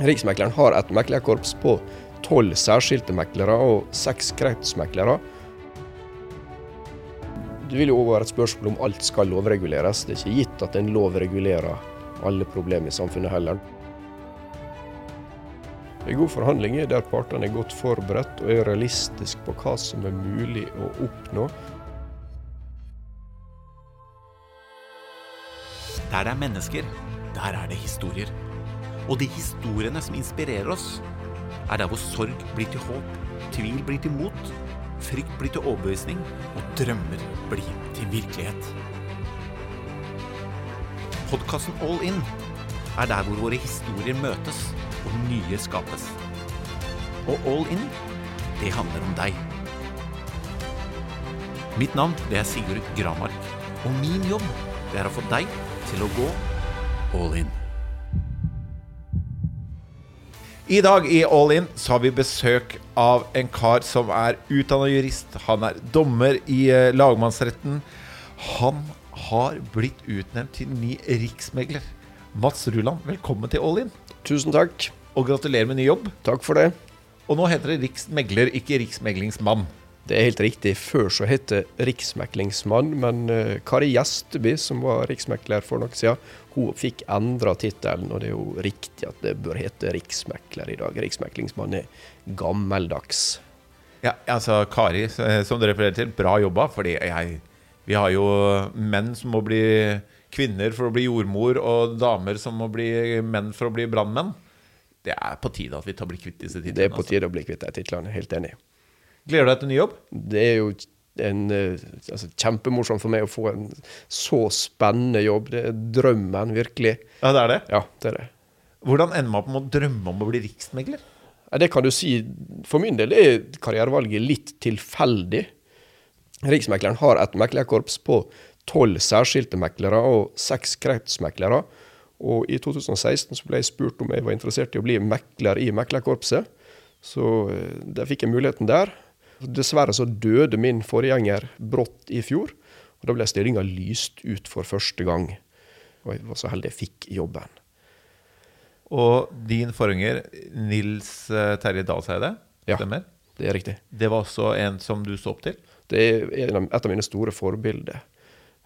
Riksmekleren har et meklerkorps på tolv særskilte meklere og seks kretsmeklere. Det vil jo også være et spørsmål om alt skal lovreguleres. Det er ikke gitt at en lov regulerer alle problemer i samfunnet heller. En god forhandling er der partene er godt forberedt og er realistiske på hva som er mulig å oppnå. Der det er mennesker, der er det historier. Og de historiene som inspirerer oss, er der hvor sorg blir til håp, tvil blir til mot, frykt blir til overbevisning, og drømmer blir til virkelighet. Podkasten All In er der hvor våre historier møtes og nye skapes. Og All In, det handler om deg. Mitt navn det er Sigurd Gramark, og min jobb det er å få deg til å gå all in. I dag i All In så har vi besøk av en kar som er utdanna jurist. Han er dommer i eh, lagmannsretten. Han har blitt utnevnt til ny riksmegler. Mats Ruland, velkommen til All In. Tusen takk. Og gratulerer med ny jobb. Takk for det. Og nå heter det riksmegler, ikke riksmeglingsmann. Det er helt riktig. Før så het det riksmeklingsmann, men uh, Kari Gjesteby, som var riksmekler for noe siden, hun fikk endra tittelen, og det er jo riktig at det bør hete riksmekler i dag. Riksmeklingsmann er gammeldags. Ja, altså Kari, som du refererer til, bra jobba. fordi jeg, vi har jo menn som må bli kvinner for å bli jordmor, og damer som må bli menn for å bli brannmenn. Det er på tide at vi tar bli kvitt disse titlene. Det er på tide å bli kvitt de titlene, helt enig. Gleder du deg til ny jobb? Det er jo en, altså, kjempemorsomt for meg å få en så spennende jobb. Det er drømmen, virkelig. Ja, det er det? Ja, det er det. Hvordan ender man på å drømme om å bli riksmegler? Ja, det kan du si. For min del er karrierevalget litt tilfeldig. Riksmekleren har et meklerkorps på tolv særskilte meklere og seks kretsmeklere. Og i 2016 så ble jeg spurt om jeg var interessert i å bli mekler i meklerkorpset. Så der fikk jeg muligheten der. Dessverre så døde min forgjenger brått i fjor. og Da ble stillinga lyst ut for første gang. Og jeg var så heldig jeg fikk jobben. Og din forgjenger, Nils eh, Terje Dalseide, ja. Det er riktig. Det var også en som du så opp til? Det er et av mine store forbilder.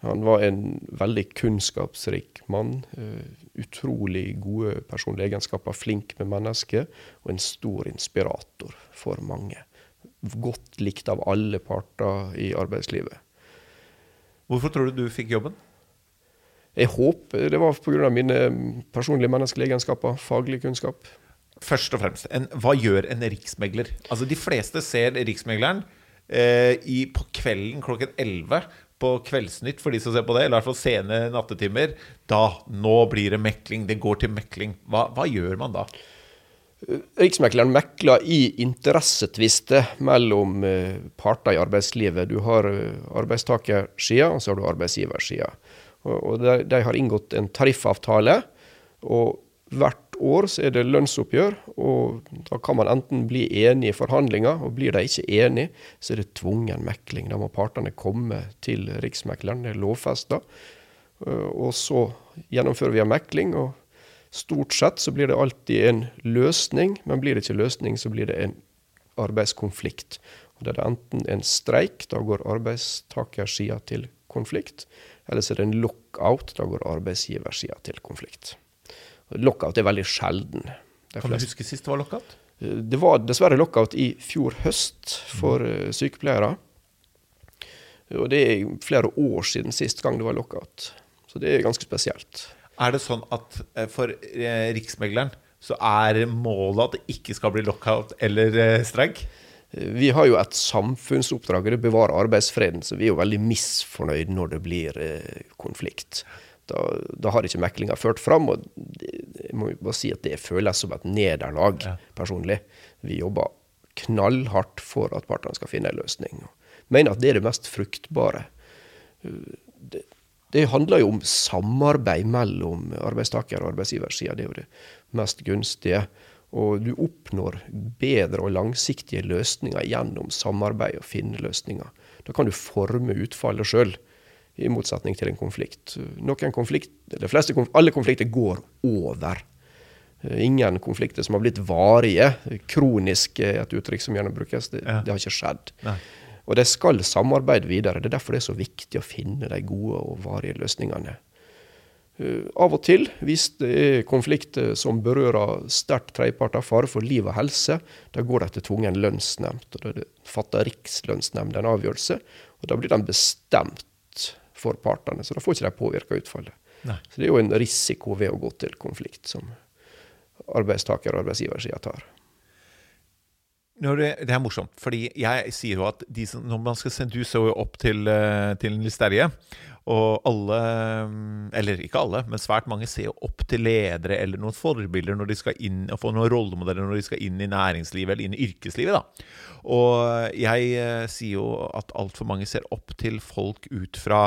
Han var en veldig kunnskapsrik mann. Uh, utrolig gode personlige egenskaper, flink med mennesker, og en stor inspirator for mange godt likt av alle parter i arbeidslivet. Hvorfor tror du du fikk jobben? Jeg håper det var pga. mine personlige menneskelige egenskaper, faglig kunnskap. Først og fremst, en, hva gjør en riksmegler? Altså De fleste ser Riksmegleren eh, i, på kvelden klokken 11 på Kveldsnytt for de som ser på det, eller i hvert fall sene nattetimer. Da, nå blir det mekling. Det går til mekling. Hva, hva gjør man da? Riksmekleren mekler i interessetvister mellom eh, parter i arbeidslivet. Du har eh, arbeidstakersida, og så har du arbeidsgiversida. De har inngått en tariffavtale. og Hvert år så er det lønnsoppgjør, og da kan man enten bli enig i forhandlinger, og blir de ikke enige, så er det tvungen mekling. Da må partene komme til Riksmekleren, det er lovfesta. Eh, og så gjennomfører vi en mekling. og Stort sett så blir det alltid en løsning, men blir det ikke løsning, så blir det en arbeidskonflikt. Og Da er det enten en streik, da går arbeidstakersida til konflikt, eller så er det en lockout, da går arbeidsgiversida til konflikt. Lockout er veldig sjelden. Kan du huske sist det var lockout? Det var dessverre lockout i fjor høst for mm. sykepleiere. Og det er flere år siden sist gang det var lockout. Så det er ganske spesielt. Er det sånn at eh, for eh, Riksmegleren så er målet at det ikke skal bli lockout eller eh, streik? Vi har jo et samfunnsoppdrag, det bevarer arbeidsfreden. Så vi er jo veldig misfornøyd når det blir konflikt. Da, da har ikke meklinga ført fram. Og jeg må bare si at det føles som et nederlag, ja. personlig. Vi jobber knallhardt for at partene skal finne en løsning. Mener at det er det mest fruktbare. Det, det handler jo om samarbeid mellom arbeidstaker- og arbeidsgiversida. Det er jo det mest gunstige. Og du oppnår bedre og langsiktige løsninger gjennom samarbeid og finne løsninger. Da kan du forme utfallet sjøl, i motsetning til en konflikt. Noen konflikt, eller fleste, alle konflikter går over. Ingen konflikter som har blitt varige. kroniske, et uttrykk som gjerne brukes. Det, det har ikke skjedd. Nei. Og de skal samarbeide videre. Det er derfor det er så viktig å finne de gode og varige løsningene. Eh, av og til, hvis det er konflikter som berører sterkt tredjeparter, fare for liv og helse, da går de til tvungen lønnsnemnd. og Da er det fatter Rikslønnsnemnd en avgjørelse, og da blir den bestemt for partene. Så da får ikke de påvirka utfallet. Nei. Så det er jo en risiko ved å gå til konflikt som arbeidstaker- og arbeidsgiversida tar. Når det, det er morsomt, fordi jeg sier jo at de som, når man skal sende, Du så jo opp til, eh, til en listerie, Og alle, mm, eller ikke alle, men svært mange ser jo opp til ledere eller noen forbilder når de skal inn og få noen rollemodeller når de skal inn i næringslivet eller inn i yrkeslivet. da. Og jeg eh, sier jo at altfor mange ser opp til folk ut fra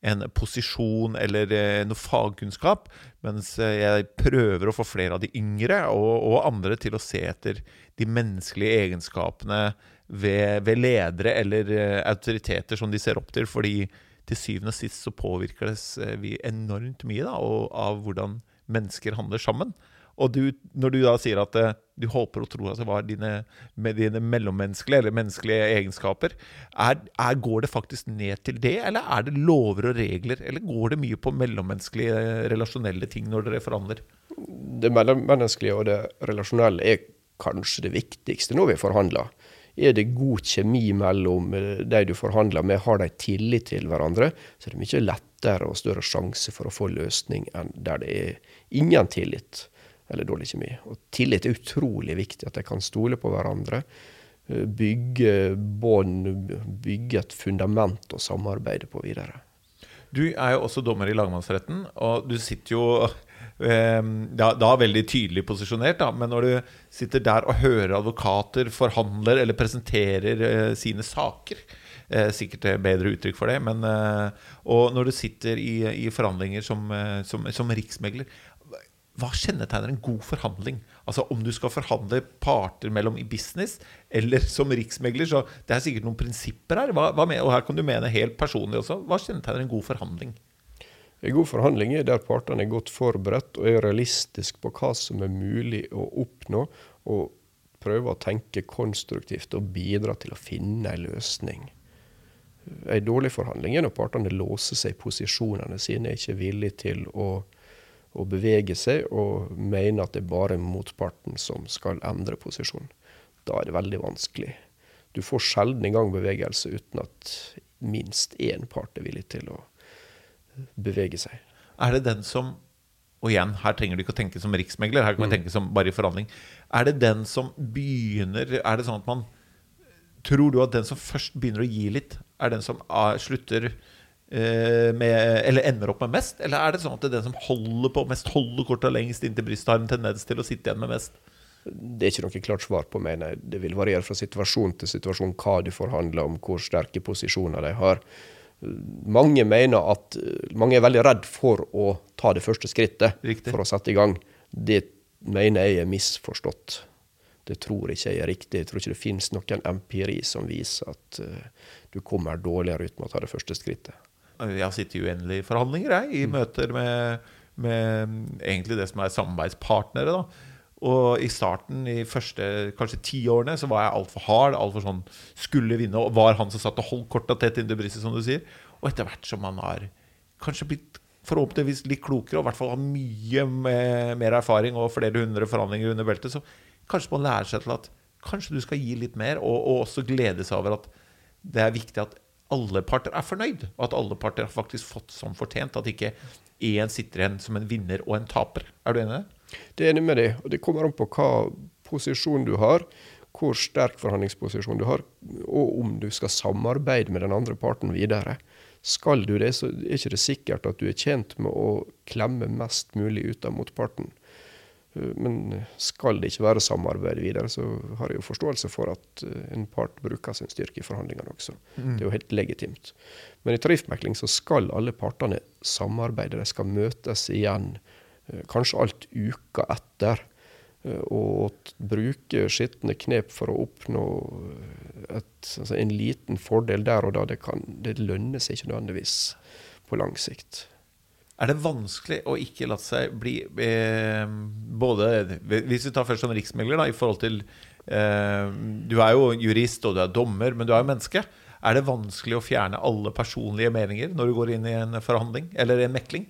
en posisjon eller eh, noe fagkunnskap, mens eh, jeg prøver å få flere av de yngre og, og andre til å se etter de menneskelige egenskapene ved, ved ledere eller eh, autoriteter som de ser opp til. fordi til syvende og sist så påvirker vi enormt mye da, av hvordan mennesker handler sammen. Og du, når du da sier at eh, du håper og tror at det var dine, med dine mellommenneskelige eller menneskelige egenskaper, er, er, går det faktisk ned til det, eller er det lover og regler? Eller går det mye på mellommenneskelige, eh, relasjonelle ting når dere forhandler? Det mellommenneskelige og det relasjonelle er kanskje det viktigste når vi forhandler. Er det god kjemi mellom eh, de du forhandler med, har de tillit til hverandre, så er det mye lettere og større sjanse for å få løsning enn der det er ingen tillit eller dårlig kjemi. Og tillit er utrolig viktig, at de kan stole på hverandre. eh, Bygge bånd, bygge et fundament og samarbeide på videre. Du er jo også dommer i lagmannsretten, og du sitter jo eh, da, da veldig tydelig posisjonert, da, men når du sitter der og hører advokater forhandler eller presenterer eh, sine saker eh, Sikkert bedre uttrykk for det, men eh, Og når du sitter i, i forhandlinger som, eh, som, som riksmegler hva kjennetegner en god forhandling? Altså Om du skal forhandle parter mellom i business eller som riksmegler, så det er sikkert noen prinsipper her. Hva, hva med, og her kan du mene helt personlig også. Hva kjennetegner en god forhandling? En god forhandling er der partene er godt forberedt og er realistisk på hva som er mulig å oppnå, og prøver å tenke konstruktivt og bidra til å finne en løsning. En dårlig forhandling er når partene låser seg i posisjonene sine, er ikke villige til å, å bevege seg og mene at det er bare motparten som skal endre posisjon. Da er det veldig vanskelig. Du får sjelden i gang bevegelse uten at minst én part er villig til å bevege seg. Er det den som Og igjen, her trenger du ikke å tenke som riksmegler, her kan vi tenke som bare i forhandling. Er det den som begynner Er det sånn at man Tror du at den som først begynner å gi litt, er den som ah, slutter med Eller ender opp med mest? Eller er det sånn at det er den som holder på mest, holder korta lengst inntil brystet, har en tendens til å sitte igjen med mest? Det er ikke noe klart svar på, mener jeg. Det vil variere fra situasjon til situasjon hva du forhandler om, hvor sterke posisjoner de har. Mange mener at mange er veldig redd for å ta det første skrittet Riktig. for å sette i gang. Det mener jeg er misforstått. Det tror ikke jeg er riktig. Jeg tror ikke det finnes noen empiri som viser at eh, du kommer dårligere ut med å ta det første skrittet. Jeg har sittet i uendelige forhandlinger jeg, i møter med, med egentlig det som er samarbeidspartnere. da Og i starten, i første kanskje ti årene, så var jeg altfor hard. Altfor sånn skulle vinne. Og var han som satt og holdt korta tett inntil brystet, som du sier. Og etter hvert som man har kanskje blitt forhåpentligvis litt klokere, og i hvert fall har mye mer erfaring og flere hundre forhandlinger under beltet, så kanskje man lærer seg til at kanskje du skal gi litt mer, og, og også glede seg over at det er viktig at alle parter er fornøyd, og at alle parter har faktisk fått som fortjent. At ikke én sitter igjen som en vinner og en taper. Er du enig i det? Det er enig med deg, og det kommer an på hva posisjon du har, hvor sterk forhandlingsposisjon du har, og om du skal samarbeide med den andre parten videre. Skal du det, så er ikke det sikkert at du er tjent med å klemme mest mulig ut av motparten. Eh, Men skal det ikke være samarbeid videre, så har jeg jo forståelse for at eh, en part bruker sin styrke i forhandlingene også. Det er jo helt legitimt. Men i tariffmekling så skal alle partene samarbeide. De skal møtes igjen, eh, kanskje alt uka etter. Og bruke skitne knep for å oppnå et, altså en liten fordel der og da, det, kan, det lønner seg ikke nødvendigvis på lang sikt. Er det vanskelig å ikke la seg bli eh, Både Hvis vi tar først som riksmegler, da, i forhold til eh, Du er jo jurist, og du er dommer, men du er jo menneske. Er det vanskelig å fjerne alle personlige meninger når du går inn i en forhandling eller en mekling?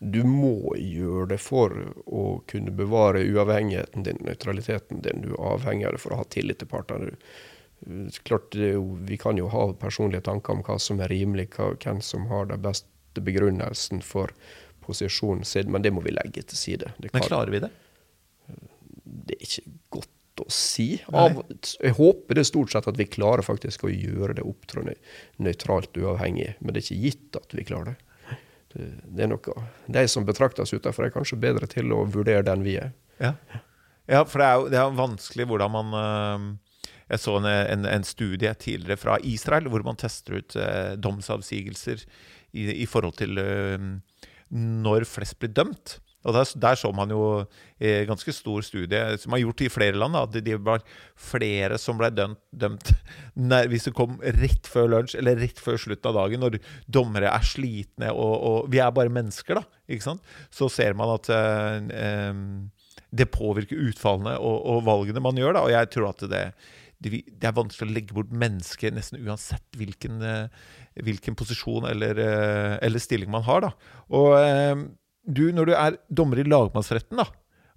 Du må gjøre det for å kunne bevare uavhengigheten din, nøytraliteten din. Du er avhengig av det for å ha tillit til partene. Klart, jo, Vi kan jo ha personlige tanker om hva som er rimelig, hva, hvem som har den beste begrunnelsen for posisjonen sin, men det må vi legge til side. Kan, men klarer vi det? Det er ikke godt å si. Av, jeg håper det stort sett at vi klarer faktisk å gjøre det opptrådende nøytralt uavhengig, men det er ikke gitt at vi klarer det. Det, det er noe. De som betrakter oss utenfor, er kanskje bedre til å vurdere den vi er. Ja, ja for det er jo det er vanskelig hvordan man øh jeg så en, en, en, studie tidligere fra Israel hvor man tester ut eh, domsavsigelser i, i, forhold til eh, når flest blir dømt. Og der, der, så man jo eh, ganske stor studie som har gjort i flere land, at det var flere som ble dømt, dømt nær, hvis det kom rett før lunsj eller rett før slutten av dagen, når dommere er slitne og, og Vi er bare mennesker, da. ikke sant? Så ser man at eh, eh det påvirker utfallene og, og, valgene man gjør. da, Og jeg tror at det, det, er vanskelig å legge bort mennesket nesten uansett hvilken, eh, hvilken posisjon eller, eh, eller, stilling man har. Da. Og eh, du, når du er dommer i lagmannsretten, da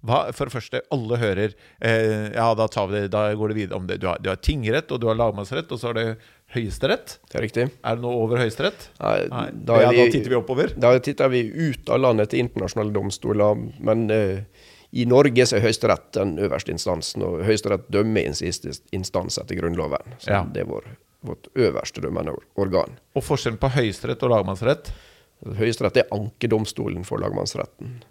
hva, for det første, alle hører eh, Ja, da, tar vi det, da går det videre om det. Du har, du har tingrett, og du har lagmannsrett, og så har du Høyesterett. Det er riktig. Er det noe over Høyesterett? Nei, da, ja, da titter vi oppover? Da titter vi ut av landet til internasjonale domstoler. Men eh, i Norge så er Høyesterett den øverste instansen, og Høyesterett dømmer i siste instans etter Grunnloven. Så ja. det er vår, vårt øverste dømmende organ. Og forskjellen på Høyesterett og lagmannsrett? Høyesterett er ankedomstolen for lagmannsretten.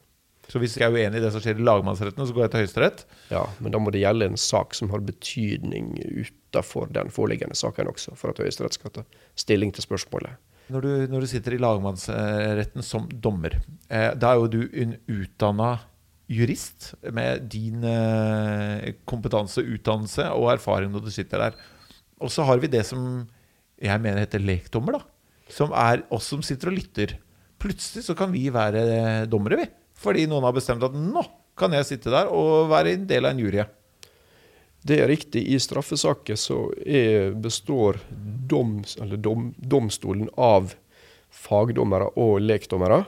Så hvis jeg er uenig i det som skjer i lagmannsretten, så går jeg til Høyesterett? Ja, men da må det gjelde en sak som har betydning utafor den foreliggende saken også, for at Høyesterett skal ta stilling til spørsmålet. Når du, når du sitter i lagmannsretten som dommer, eh, da er jo du en utdanna jurist med din eh, kompetanse, utdannelse og erfaring når du sitter der. Og så har vi det som jeg mener heter lekdommer, da. Som er oss som sitter og lytter. Plutselig så kan vi være dommere, vi. Fordi noen har bestemt at nå kan jeg sitte der og være en del av en jury. Det er riktig. I straffesaker så er, består doms, dom, domstolen av fagdommere og lekdommere.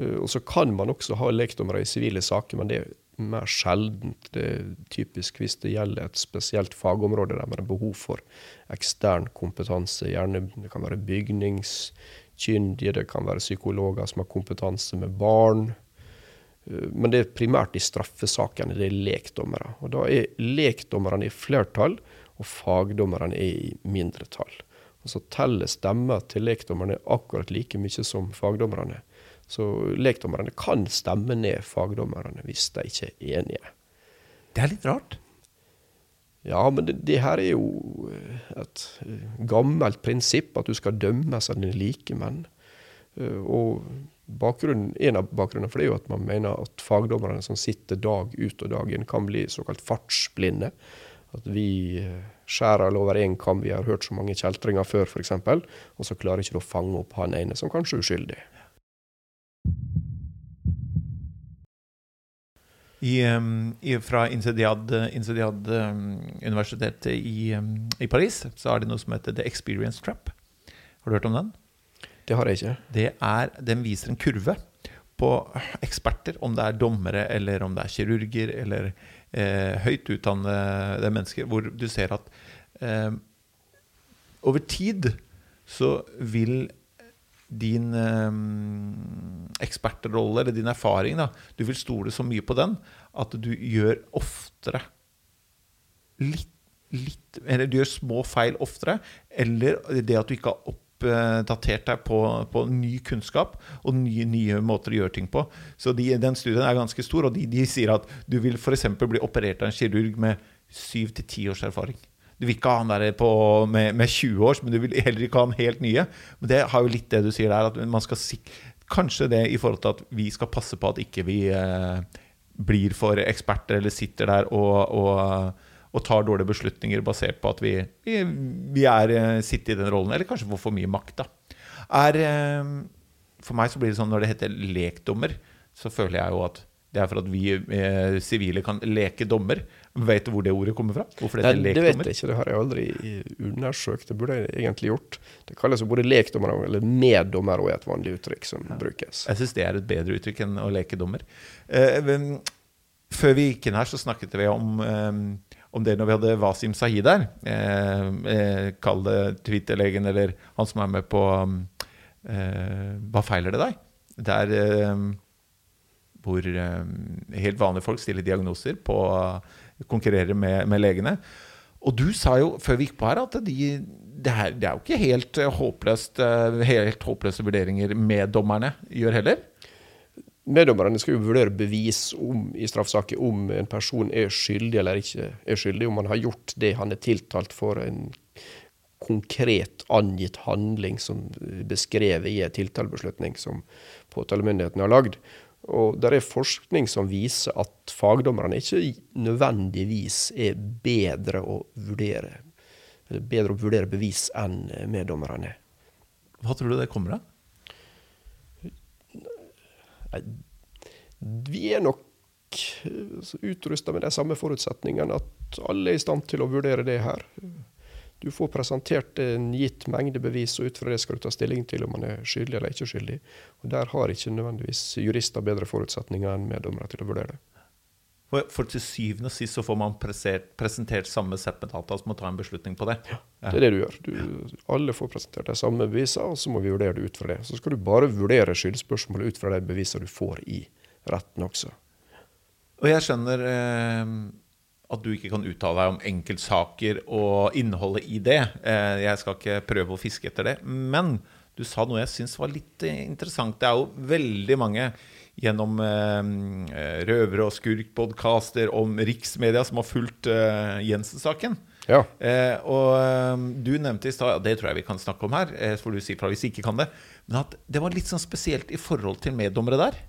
Eh, og så kan man også ha lekdommere i sivile saker, men det mer sjeldent. Det er typisk hvis det gjelder et spesielt fagområde der man har behov for ekstern kompetanse. Gjerne det kan være bygningskyndige, det kan være psykologer som har kompetanse med barn. Eh, men det er primært i straffesakene det er lekdommere. Og da er lekdommerne i flertall, og fagdommerne er i mindretall. Og så teller stemmer til lekdommerne akkurat like mye som fagdommerne. Så lekdommerne kan stemme ned fagdommerne hvis de ikke er enige. Det er litt rart. Ja, men det, det her er jo eh, et eh, gammelt prinsipp, at du skal dømmes av dine likemenn. Eh, og en av bakgrunnene for det er jo at man mener at fagdommerne som sitter dag ut og dag inn, kan bli såkalt fartsblinde. At vi skjærer alle over én kam. Vi har hørt så mange kjeltringer før, f.eks. Og så klarer ikke du å fange opp han ene som kanskje er uskyldig. I, i, fra Incediad-universitetet i, i, Paris så har de noe som heter The Experience Trap. Har du hørt om den? Det har jeg ikke. Det er, den viser en kurve på eksperter, om det er dommere eller om det er kirurger eller eh, høyt utdannede mennesker, hvor du ser at eh, over tid så vil din um, ekspertrolle eller din erfaring da, Du vil stole så mye på den at du gjør oftere litt, litt Eller du gjør små feil oftere. Eller det at du ikke har oppdatert deg på, på ny kunnskap og nye, nye, måter å gjøre ting på. Så de, den studien er ganske stor, og de, de sier at du vil f.eks. bli operert av en kirurg med syv til ti års erfaring. Du vil ikke ha han der på, med, med, 20 års, men du vil heller ikke ha han helt nye. Men det har jo litt det du sier der, at man skal Kanskje det i forhold til at vi skal passe på at ikke vi eh, blir for eksperter eller sitter der og, og, og, tar dårlige beslutninger basert på at vi, vi, vi er, eh, sitter i den rollen, eller kanskje får for mye makt. da. Er eh, For meg så blir det sånn når det heter lekdommer, så føler jeg jo at det er for at vi eh, sivile kan leke dommer. Vet du hvor det ordet kommer fra? Hvorfor det heter lekdommer? det vet jeg ikke, det har jeg aldri undersøkt. Det burde jeg egentlig gjort. Det kalles jo både lekdommer eller meddommer og et vanlig uttrykk som brukes. Jeg syns det er et bedre uttrykk enn å leke dommer. Eh, før vi gikk inn her, så snakket vi om, eh, om det når vi hadde Wasim Sahid her. Eh, eh, Kall det Twitter-legen eller han som er med på eh, Hva feiler det deg? Er eh, hvor helt vanlige folk stiller diagnoser på konkurrerer med, med legene. Og du sa jo før vi gikk på her at de, det, er, det er jo ikke helt eh, håpløst eh, Helt håpløse vurderinger meddommerne gjør heller. Meddommerne skal jo vurdere bevis om, i straffesaker om en person er skyldig eller ikke er skyldig, om han har gjort det han er tiltalt for, en konkret angitt handling som er beskrevet i en tiltalebeslutning som påtalemyndigheten har lagd. Og det er forskning som viser at fagdommerne ikke nødvendigvis er bedre å vurdere, eller bedre å vurdere bevis enn meddommerne er. Hva tror du det kommer av? Vi er nok utrusta med de samme forutsetningene, at alle er i stand til å vurdere det her. Du får presentert en gitt mengde bevis, og ut fra det skal du ta stilling til om man er skyldig eller ikke skyldig. Og Der har ikke nødvendigvis jurister bedre forutsetninger enn meddommere til å vurdere det. For, for til syvende og sist så får man presert, presentert samme sett med data som må ta en beslutning på det. Ja, Det er det du gjør. Du, alle får presentert de samme bevisene, og så må vi vurdere det ut fra det. Så skal du bare vurdere skyldspørsmålet ut fra de bevisene du får i retten også. Og jeg skjønner eh, at du ikke kan uttale deg om enkeltsaker og innholdet i det. Eh, jeg skal ikke prøve å fiske etter det. Men du sa noe jeg syns var litt eh, interessant. Det er jo veldig mange gjennom eh, røvere- og skurk-podkaster om riksmedia som har fulgt Jensen-saken. Ja. Eh, og du nevnte i stad, ja, det tror jeg vi kan snakke om her, så får du si fra hvis vi ikke kan det, men at det var litt sånn spesielt i forhold til meddommere der.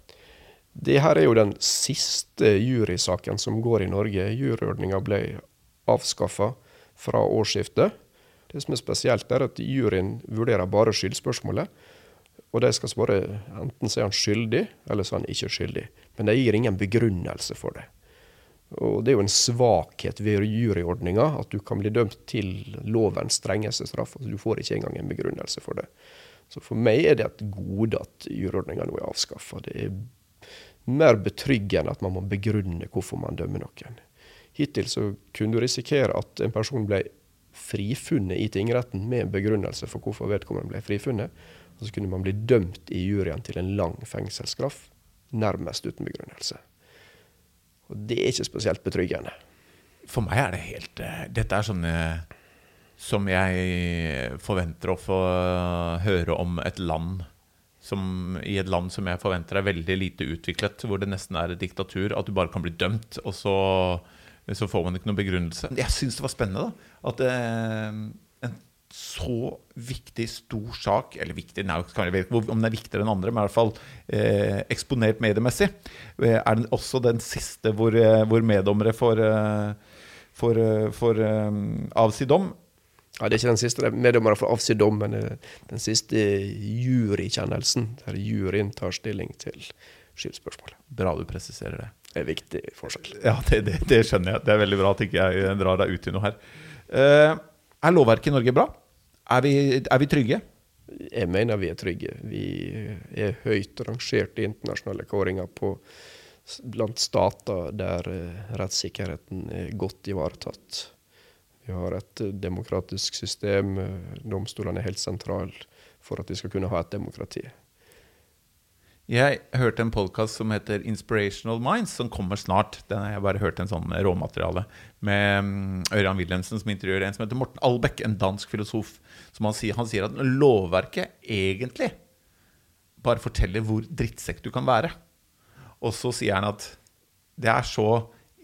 Det her er jo den siste jurysaken som går i Norge. Juryordninga ble avskaffa fra årsskiftet. Det som er spesielt, er at juryen vurderer bare skyldspørsmålet. Og de skal svare enten så er han skyldig, eller så er han ikke skyldig. Men de gir ingen begrunnelse for det. Og det er jo en svakhet ved juryordninga at du kan bli dømt til lovens strengeste straff. Altså, du får ikke engang en begrunnelse for det. Så for meg er det et gode at juryordninga nå er avskaffa. Det er mer betryggende at man må begrunne hvorfor man dømmer noen. Hittil så kunne du risikere at en person ble frifunnet i tingretten med en begrunnelse for hvorfor vedkommende ble frifunnet. Og så kunne man bli dømt i juryen til en lang fengselsstraff, nærmest uten begrunnelse. Og det er ikke spesielt betryggende. For meg er det helt eh, Dette er sånne som jeg forventer å få høre om et land som, I et land som jeg forventer er veldig lite utviklet, hvor det nesten er et diktatur, at du bare kan bli dømt, og så, så får man ikke noen begrunnelse. Jeg syns det var spennende da, at eh, en så viktig, stor sak Eller viktig, nei, jeg vet ikke om den er viktigere enn andre, men i hvert fall eh, eksponert mediemessig. Eh, er den også den siste hvor, eh, hvor meddommere får, eh, får, eh, får eh, avsi dom? Ja, Det er ikke den siste meddommeren får avsi dom, men den siste jurykjennelsen, der juryen tar stilling til skyldspørsmålet. Bra du presiserer det. Det er viktig forskjell. Ja, det, det, det skjønner jeg. Det er veldig bra at ikke jeg drar deg ut i noe her. Uh, er lovverket i Norge bra? Er vi, er vi trygge? Jeg mener vi er trygge. Vi er høyt rangert i internasjonale kåringer på, blant stater der eh, rettssikkerheten er godt ivaretatt. Vi har et eh, demokratisk system. eh, Domstolene er helt sentrale for at vi skal kunne ha et demokrati. Jeg hørte en podkast som heter Inspirational Minds, som kommer snart. Den har jeg bare hørt en sånn råmateriale med mm, Ørjan Wilhelmsen som intervjuer en som heter Morten Albeck, en dansk filosof. Han sier, han sier at lovverket egentlig bare forteller hvor drittsekk du kan være. Og så sier han at det er så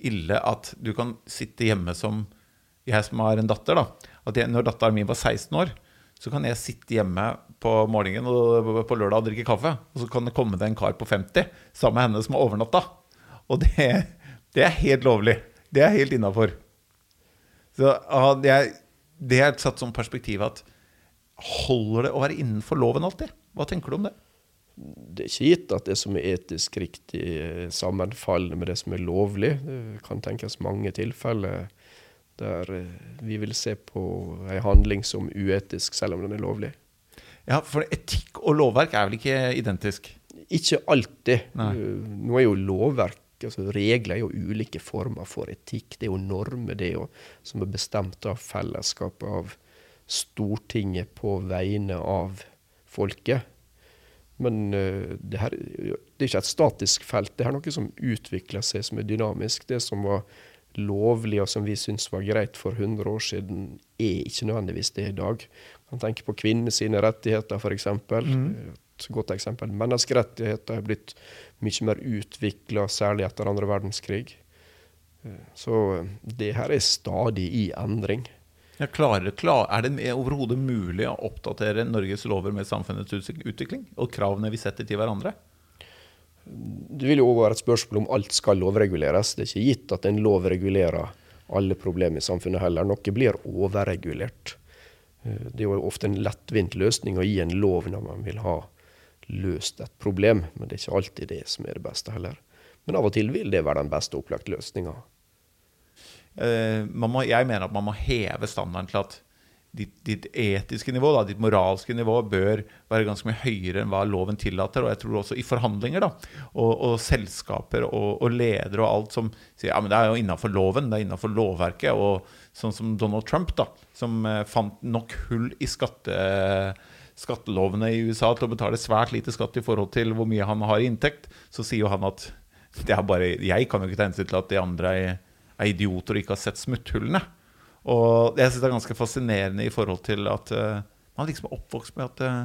ille at du kan sitte hjemme som jeg som har en datter, da. At jeg, når datteren min var 16 år, så kan jeg sitte hjemme på morgenen og på lørdag og drikke kaffe. Og så kan det komme det en kar på 50 sammen med henne som har overnatta. Og det, det er helt lovlig. Det er helt innafor. Så ja, det, er, satt som perspektiv at holder det å være innenfor loven alltid? Hva tenker du om det? Det er ikke gitt at det som er etisk riktig, sammenfaller med det som er lovlig. Det kan tenkes mange tilfeller der eh, vi vil se på en handling som uetisk, selv om den er lovlig. Ja, for etikk og lovverk er vel ikke identisk? Ikke alltid. Nei. Uh, Nå er jo lovverk, altså regler, er jo ulike former for etikk. Det er jo normer, det er jo, som er bestemt av fellesskapet, av Stortinget på vegne av folket. Men uh, det, her, det er ikke et statisk felt. Det er noe som utvikler seg, som er dynamisk. Det som var lovlig og som vi syns var greit for 100 år siden, er ikke nødvendigvis det i dag. Man tenker på kvinner sine rettigheter, f.eks. Et godt eksempel. Menneskerettigheter er blitt mye mer utvikla, særlig etter andre verdenskrig. Eh, Så eh, det her er stadig i endring. Ja, klarer, klar, er det overhodet mulig å oppdatere Norges lover med samfunnets utvikling og kravene vi setter til hverandre? Det vil jo være et spørsmål om alt skal lovreguleres. Det er ikke gitt at en lov regulerer alle problemer i samfunnet heller. Noe blir overregulert. Eh, Det er jo ofte en lettvint løsning å gi en lov når man vil ha løst et problem, men det er ikke alltid det som er det beste heller. Men av og til vil det være den beste opplagte løsninga. Uh, jeg mener at man må heve standarden til at ditt, ditt etiske nivå, da, ditt moralske nivå, bør være ganske mye høyere enn hva loven tillater. Og jeg tror også i forhandlinger, da, og, og selskaper og, og ledere og alt som sier ja, men det er jo innafor loven, det er innafor lovverket. Og sånn som Donald Trump, da, som eh, fant nok hull i skatte, skattelovene i USA til å betale svært lite skatt i forhold til hvor mye han har i inntekt, så sier jo han at det er bare, jeg kan jo ikke ta hensyn til at de andre er, er idioter og ikke har sett smutthullene. Og jeg syns det er ganske fascinerende i forhold til at uh, man liksom er oppvokst med at uh,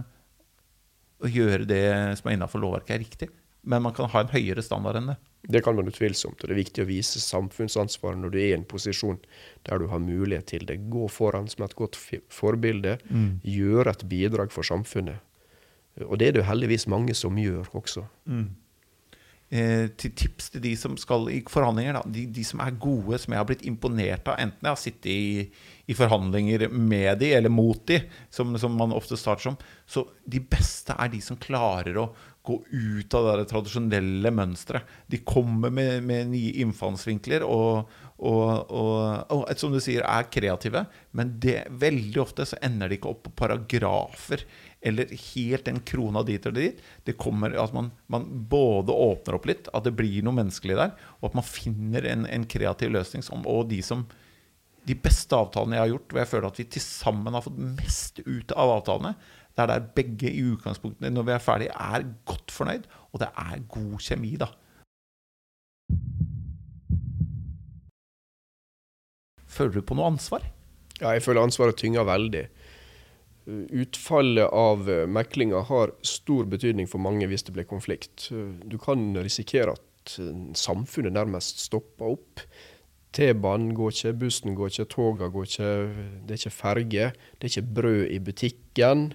å gjøre det som er innafor lovverket, er riktig. Men man kan ha en høyere standard enn det. Det kan man utvilsomt, og det er viktig å vise samfunnsansvar når du er i en posisjon der du har mulighet til det. Gå foran som et godt forbilde. forbilde, gjøre et bidrag for samfunnet. Og det er det jo heldigvis mange som gjør også. Eh, til tips til de som skal i forhandlinger. De, de som er gode, som jeg har blitt imponert av, enten jeg har sittet i, i forhandlinger med de eller mot de, som, som man ofte starter som. Så de beste er de som klarer å gå ut av det tradisjonelle mønsteret. De kommer med, med nye innfallsvinkler og, og, og, og som du sier, er kreative. Men det, veldig ofte så ender de ikke opp på paragrafer eller helt en krona dit eller dit. Det kommer at man, man både åpner opp litt, at det blir noe menneskelig der, og at man finner en, en kreativ løsning. Som, og de som de beste avtalene jeg har gjort, hvor jeg føler at vi til sammen har fått mest ut av avtalene, det er der begge i utgangspunktet, når vi er ferdige, er godt fornøyd, og det er god kjemi, da. Føler du på noe ansvar? Ja, jeg føler ansvaret tynger veldig. Utfallet av eh, meklinga har stor betydning for mange hvis det blir konflikt. Du kan risikere at eh, samfunnet nærmest stopper opp. T-banen går ikke, bussen går ikke, toga går ikke, det er ikke ferge, det er ikke brød i butikken.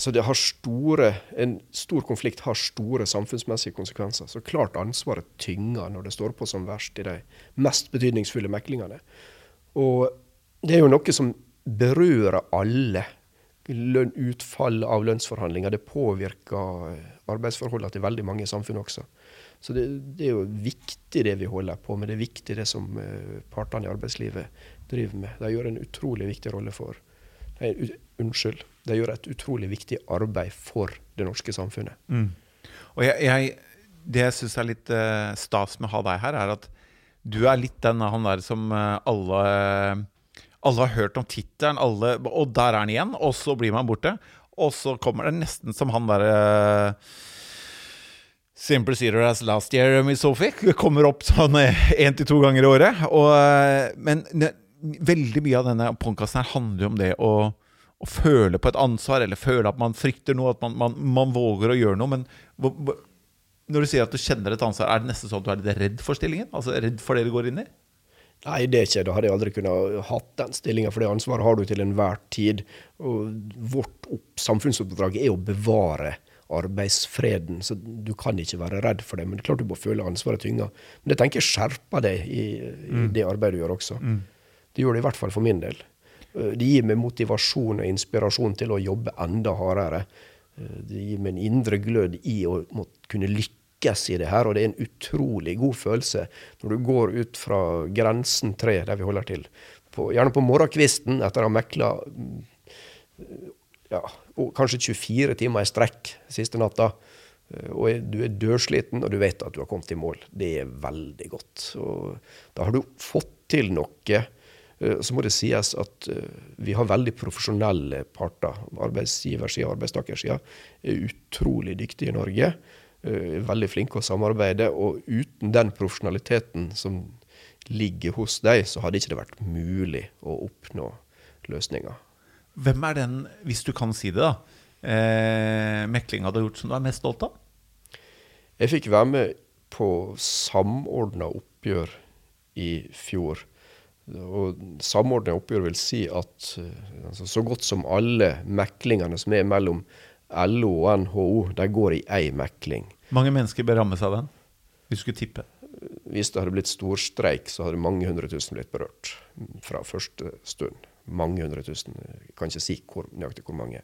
Så det har store, en stor konflikt har store samfunnsmessige konsekvenser. Så klart ansvaret tynger når det står på som verst i de mest betydningsfulle meklingene. Og det er jo noe som berører alle. Lønn, utfall av lønnsforhandlinger. Det påvirker eh, arbeidsforholdene til veldig mange i samfunnet også. Så det, det er jo viktig det vi holder på med. Det er viktig det som eh, partene i arbeidslivet driver med. De gjør en utrolig viktig rolle for Nei, unnskyld. De gjør et utrolig viktig arbeid for det norske samfunnet. Og jeg, jeg, det jeg syns er litt eh, stas med å ha deg her, er at du er litt den han der som alle Alle har hørt om tittelen, Og der er han igjen, og så blir man borte. Og så kommer det nesten som han derre Simple Cedar as last year, Miss Sophie. Kommer opp sånn én til to ganger i året. Og, eh, men ne, veldig mye av denne podkasten her handler jo om det å, å føle på et ansvar, eller føle at man frykter noe, at man, man, man våger å gjøre noe. Men når du sier at du kjenner et ansvar, er det nesten sånn at du er litt redd for stillingen? Altså redd for det du går inn i? Nei, det er ikke. Da hadde jeg aldri kunnet hatt den stillinga, for det ansvaret har du til enhver tid. Og vårt samfunnsoppdrag er å bevare arbeidsfreden, så du kan ikke være redd for det. Men det er klart du må føle ansvaret tynga. Men det tenker jeg skjerper deg i, i det arbeidet du gjør også. Det gjør det i hvert fall for min del. Eh, Det gir meg motivasjon og inspirasjon til å jobbe enda hardere. Eh, Det gir meg en indre glød i å kunne lykkes i det her, og det er en utrolig god følelse når du går ut fra grensen tre, der vi holder til, på, gjerne på morgenkvisten etter å ha mekla mm, ja, kanskje 24 timer i strekk siste natta. Eh, Og du er dørsliten, og du vet at du har kommet i mål. Det er veldig godt. Og da har du fått til noe. Eh, Så må det sies at eh, vi har veldig profesjonelle parter. Arbeidsgiversida og arbeidstakersida er utrolig dyktige i Norge. Eh, veldig flinke å samarbeide. Og uten den profesjonaliteten som ligger hos dem, så hadde ikke det vært mulig å oppnå løsninger. Hvem er den, hvis du kan si det, da, eh, meklinga du har gjort som du er mest stolt av? Jeg fikk være med på samordna oppgjør i fjor. Og samordna oppgjør vil si at eh, altså, så godt som alle meklingene som er mellom LO og NHO, de går i ei mekling. Mange mennesker bør rammes av den, hvis du skulle tippe. Hvis det hadde blitt storstreik, så hadde mange hundre tusen blitt berørt fra første stund. Mange hundre tusen. Jeg kan ikke si hvor, nøyaktig hvor mange.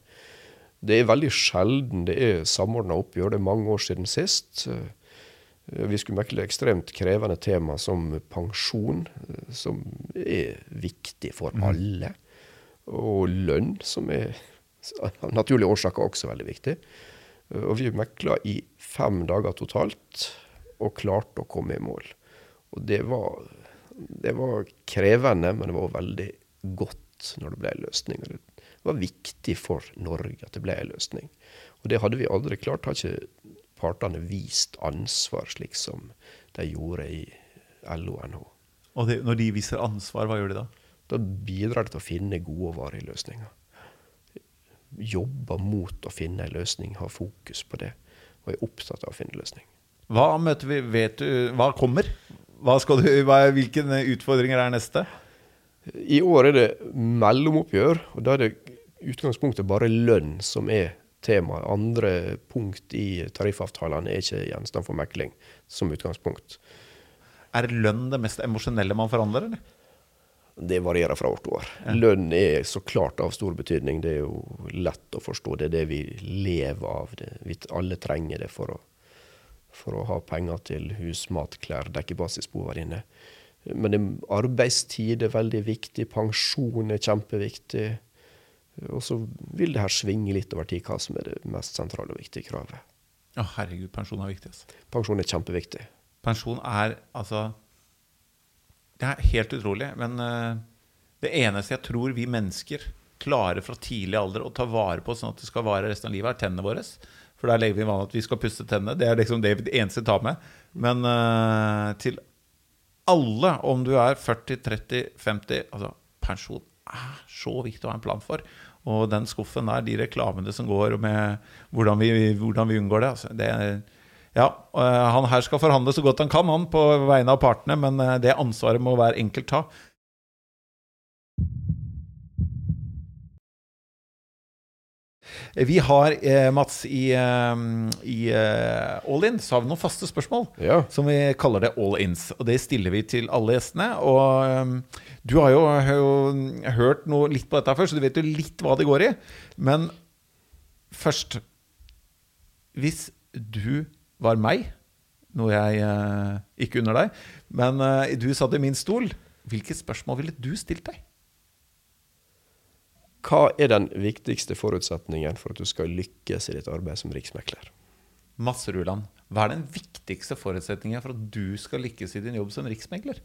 Det er veldig sjelden det er samordna oppgjør. Det er mange år siden sist. Vi skulle mekle ekstremt krevende tema som pensjon, som er viktig for alle. Og lønn, som er av naturlige årsaker også veldig viktig. Og vi mekla i fem dager totalt, og klarte å komme i mål. Og det var, det var krevende, men det var veldig godt når det ble en løsning. Det var viktig for Norge at det ble en løsning. Og det hadde vi aldri klart. Har ikke partene vist ansvar slik som de gjorde i LO og NHO. Og det, når de viser ansvar, hva gjør de da? Da bidrar det til å finne gode og varige løsninger. Jobber mot å finne en løsning, har fokus på det, og er opptatt av å finne løsning. Hva møter vi? Vet du Hva kommer? Hva du, hva, hvilke utfordringer er neste? I år er det mellomoppgjør, og da er det utgangspunktet bare lønn som er tema. Andre punkt i tariffavtalene er ikke gjenstand for mekling som utgangspunkt. Er lønn det mest emosjonelle man forhandler, eller? Det varierer fra år til år. Lønn er så klart av stor betydning. Det er jo lett å forstå. Det er det vi lever av. Det, vi alle trenger det for å, for å ha penger til hus, mat, klær, dekke basisbehovene dine. Men det, arbeidstid er veldig viktig. Pensjon er kjempeviktig. Og så vil det her svinge litt over tid hva som er det mest sentrale og viktige kravet. Å, herregud, pensjon er viktig. Altså. Pensjon er kjempeviktig. Pensjon er altså Det er helt utrolig. Men eh, det eneste jeg tror vi mennesker klarer fra tidlig alder å ta vare på sånn at det skal vare resten av livet, er tennene våre. For der legger vi vanen at vi skal pusse tennene. Det er liksom det eneste vi tar med. Men eh, til alle, om du er 40, 30, 50 Altså, pensjon er så viktig å ha en plan for. Og den skuffen der, de reklamene som går med hvordan vi, hvordan vi unngår det, altså, det er ja, øh, han her skal forhandle så godt han kan, han, på vegne av partene, men øh, det ansvaret må hver enkelt ta. Vi har, eh, Mats, i, eh, i eh, All In så har vi noen faste spørsmål. Ja. Som vi kaller det All Ins. Og det stiller vi til alle gjestene. Og eh, du har jo, har jo hørt noe litt på dette før, så du vet jo litt hva det går i. Men først Hvis du var meg, noe jeg eh, ikke unner deg, men eh, du satt i min stol, hvilke spørsmål ville du stilt deg? Hva er den viktigste forutsetningen for at du skal lykkes i ditt arbeid som riksmekler? Masse Ruland. Hva er den viktigste forutsetningen for at du skal lykkes i din jobb som riksmekler?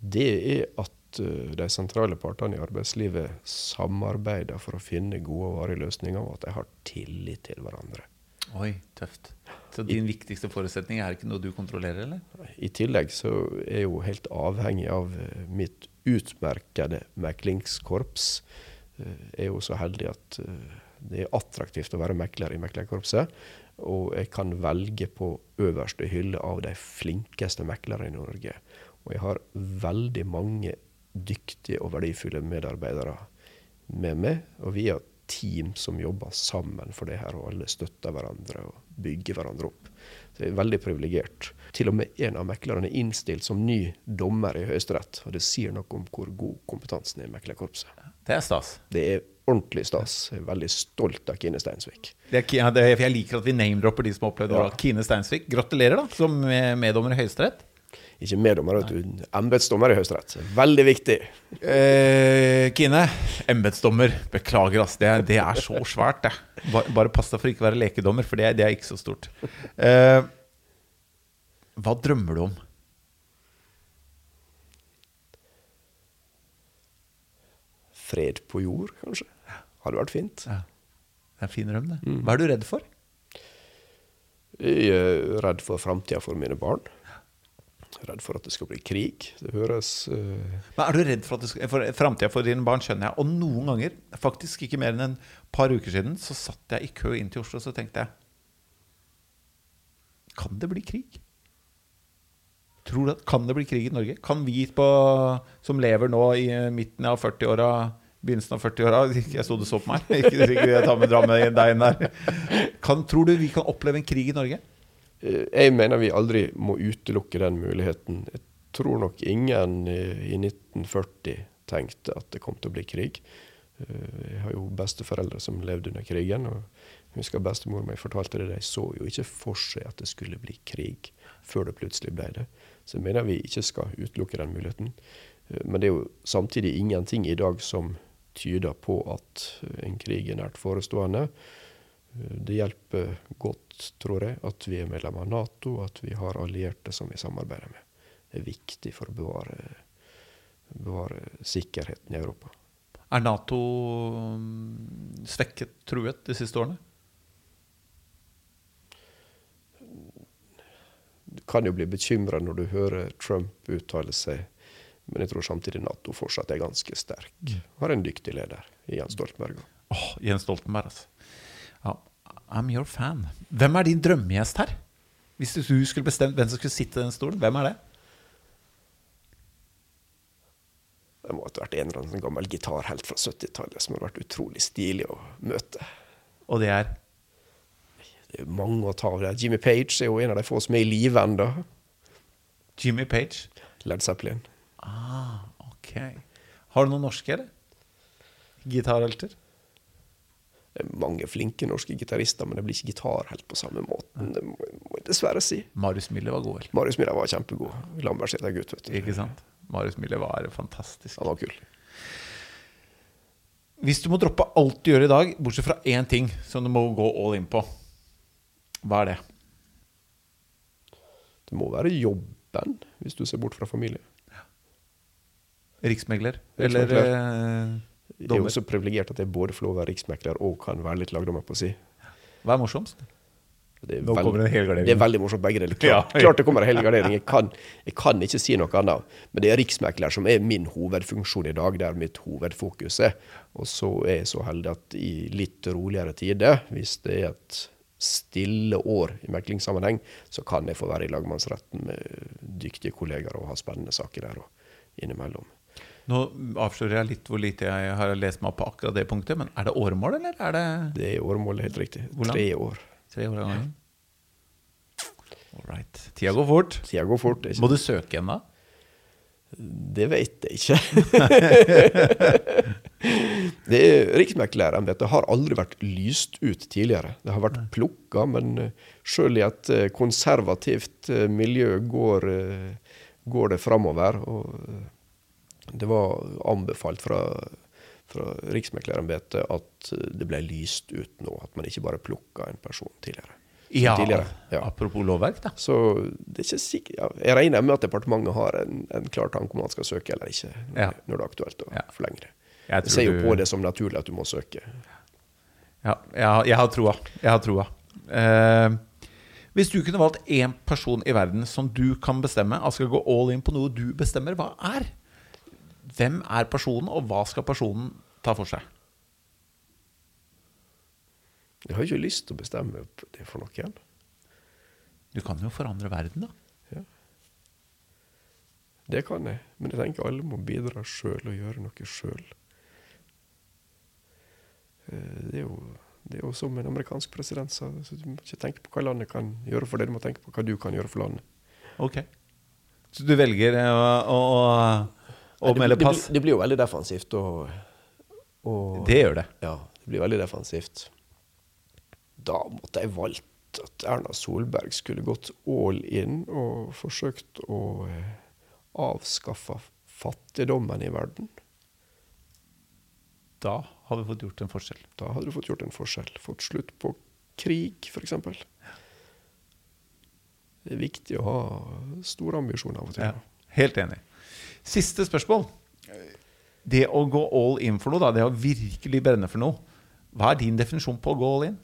Det er at uh, de sentrale partene i arbeidslivet samarbeider for å finne gode og varige løsninger, og at de har tillit til hverandre. Oi, tøft. Så din viktigste forutsetning er ikke noe du kontrollerer, eller? I tillegg så er jeg jo helt avhengig av uh, mitt utmerkede meklingskorps. Uh, Jeg er jo så heldig at uh, det er attraktivt å være mekler i meklerkorpset. Og jeg kan velge på øverste hylle av de flinkeste meklere i Norge. Og jeg har veldig mange dyktige og verdifulle medarbeidere med meg. Og vi har team som jobber sammen for det her, og alle støtter hverandre og bygger hverandre opp. Så jeg er veldig privilegert. Til og med en av meklerne er innstilt som ny dommer i Høyesterett, og det sier noe om hvor god kompetansen er i meklerkorpset. Det er stas. Det er ordentlig stas. Jeg er veldig stolt av Kine Steinsvik. Det er, ja, er, jeg liker at vi name-dropper de som har opplevd det. Ja. Kine Steinsvik, gratulerer da, som meddommer i Høyesterett. Ikke meddommer, vet du. Embetsdommer i Høyesterett. Veldig viktig. Eh, Kine, embetsdommer. Beklager, ass. Det det er så svært, det. Bare, bare pass deg for ikke å være lekedommer, for det, det er ikke så stort. Eh, hva drømmer du om? Fred på jord, kanskje. Hadde vært fint. Ja. Det er en fin drøm, det. Hva er du redd for? Jeg er redd for framtida for mine barn. Redd for at det skal bli krig. Det høres uh... Men er du redd for, skal- for framtida for dine barn, skjønner jeg. Og noen ganger, faktisk ikke mer enn en par uker siden, så satt jeg i kø inn til Oslo, og så tenkte jeg Kan det bli krig? Tror du at Kan det bli krig i Norge? Kan vi på, som lever nå i midten av 40-åra, begynnelsen av 40-åra jeg sto og så på meg, ikke ikke jeg tar med med deg inn der. Kan, tror du vi kan oppleve en krig i Norge? Eh, Jeg mener vi aldri må utelukke den muligheten. Jeg tror nok ingen i 1940 tenkte at det kom til å bli krig. Eh, Jeg har jo besteforeldre som levde under krigen. og jeg husker bestemor mi fortalte det. De så jo ikke for seg at det skulle bli krig før det plutselig ble det. Så jeg mener vi ikke skal utelukke den muligheten. Eh, Men det er jo samtidig ingenting i dag som tyder på at en krig er nært forestående. Det hjelper godt, tror jeg, at vi er medlem av Nato, at vi har allierte som vi samarbeider med. Det er viktig for å bevare, bevare sikkerheten i Europa. Er Nato mm, svekket, truet, de siste årene? Du kan jo bli bekymra når du hører Trump uttale seg, men jeg tror samtidig Nato fortsatt er ganske sterk. Har en dyktig leder i Jens Stoltenberg. Åh, Jens Stoltenberg, altså. Ja, I'm your fan. Hvem er din drømmegjest her? Hvis du skulle bestemt hvem som skulle sitte i den stolen, hvem er det? Det måtte vært en eller annen gammel gitarhelt fra 70-tallet som har vært utrolig stilig å møte. Og det er Det er mange å ta av det. Jimmy Page er jo en av de få som er i live ennå. Jimmy Page. Led Zeppelin. Ah, ok. Har du noen norske, eller? Gitarhelter? Det er mange flinke norske gitarister, men det blir ikke gitar helt på samme måten. Det må, jeg dessverre si. Marius Mille var god, vel? Marius Mille var kjempegod. Lambertseter-gutt, vet du. Ikke sant? Marius Mille var fantastisk. Han var kul. Hvis du må droppe alt du gjør i dag, bortsett fra én ting som du må gå all in på, hva er det? Det må være jobben, hvis du ser bort fra familie. Riksmegler? Riksmegler. Eller eh, Jeg er jo så privilegert at jeg både får lov å være riksmekler og kan være litt lagdommer på si. Hva er morsomst? Det er, Nå kommer en helgardering. det er veldig morsomt, begge deler. Ja. Klart, klart det kommer en helgardering. Jeg kan, jeg kan ikke si noe annet. Men det er riksmekler som er min hovedfunksjon i dag. Det er mitt hovedfokus. er. Og så er jeg så heldig at i litt roligere tider, hvis det er et stille år i meklingssammenheng, så kan jeg få være i lagmannsretten med dyktige kollegaer og ha spennende saker der og innimellom. Nå avslører jeg litt hvor lite jeg har lest meg opp på akkurat det punktet, men er det åremål, eller er det Det er åremålet, helt riktig. Hvordan? Tre år. tre år gangen? All right. Tida går fort. Tida går fort. ikke Må du søke igjen da? Det vet jeg ikke. det er- Riksmeklerembetet har aldri vært lyst ut tidligere. Det har vært plukka, men sjøl selv i et eh, konservativt eh, miljø går, eh, går det framover. Og eh, det var anbefalt fra, fra Riksmeklerembetet at det ble lyst ut nå. At man ikke bare plukka en person tidligere. Ja, tidligere. Ja. apropos lovverk, da. Så det er ikke sikkert Jeg regner med at departementet har en, en klar tanke om man skal søke eller ikke, når, Ja. når det er aktuelt å Ja. forlenge det. Jeg ser jo på det som naturlig at du må søke. Ja, jeg, har- troa. Jeg har troa. Eh, hvis du kunne valgt én person i verden som du kan bestemme, altså gå all in på noe du bestemmer, hva er? Hvem er personen, og hva skal personen ta for seg? Jeg har ikke lyst til å bestemme det for noen. Du kan jo forandre verden, da. Ja. Det kan jeg, men jeg tenker alle må bidra sjøl og gjøre noe sjøl. Eh, det er jo det er jo som en amerikansk president sa, så du må ikke tenke på hva landet kan gjøre for deg, du må tenke på hva du kan gjøre for landet. Ok. Så du velger eh, å, å, å melde det, pass? Det, blir- det blir jo veldig defensivt. Og, og, Det gjør det. Ja, det blir veldig defensivt. Da måtte jeg valgt at Erna Solberg skulle gått all in og forsøkt å eh, avskaffe fattigdommen i verden. Da hadde vi fått gjort en forskjell. Da hadde du fått gjort en forskjell. Fått slutt på krig, f.eks. Det er viktig å ha store ambisjoner av og til. Ja, helt enig. Siste spørsmål. Det å gå all in for noe, da, det å virkelig brenne for noe. Hva er din definisjon på å gå all in?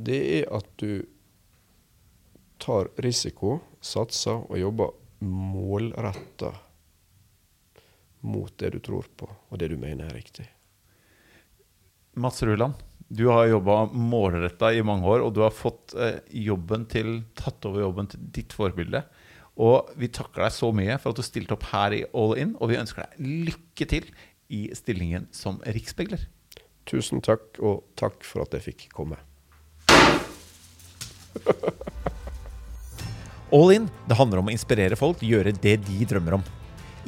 Det er at du tar risiko, satser og jobber målretta mot det du tror på, og det du mener er riktig. Mats Ruland, du har jobba målretta i mange år, og du har fått eh, jobben til, tatt over jobben til ditt forbilde. Og vi takker deg så mye for at du stilte opp her i All In, og vi ønsker deg lykke til i stillingen som riksmegler. Tusen takk, og takk for at jeg fikk komme. All In det handler om å inspirere folk til å gjøre det de drømmer om.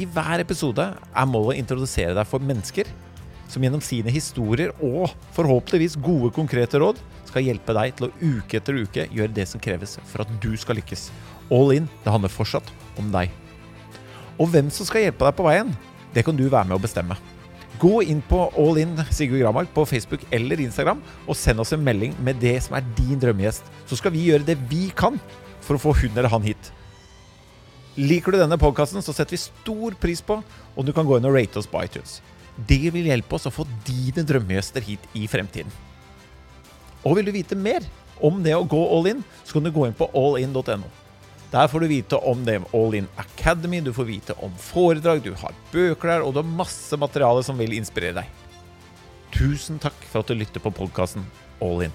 I hver episode er målet å introdusere deg for mennesker som gjennom sine historier og forhåpentligvis gode, konkrete råd skal hjelpe deg til å uke etter uke gjøre det som kreves for at du skal lykkes. All In det handler fortsatt om deg. Og hvem som skal hjelpe deg på veien, det kan du være med å bestemme. Gå inn på All In Sigurd Gramark på Facebook eller Instagram og send oss en melding med det som er din drømmegjest. Så skal vi gjøre det vi kan for å få hun eller han hit. Liker du denne podkasten, så setter vi stor pris på om du kan gå inn og rate oss på iTunes. Det vil hjelpe oss å få dine drømmegjester hit i fremtiden. Og vil du vite mer om det å gå all in, så kan du gå inn på allin.no. Der får du vite om det All In Academy, du får vite om foredrag, du har bøker der, og du har masse materiale som vil inspirere deg. Tusen takk for at du lytter på podkasten All In.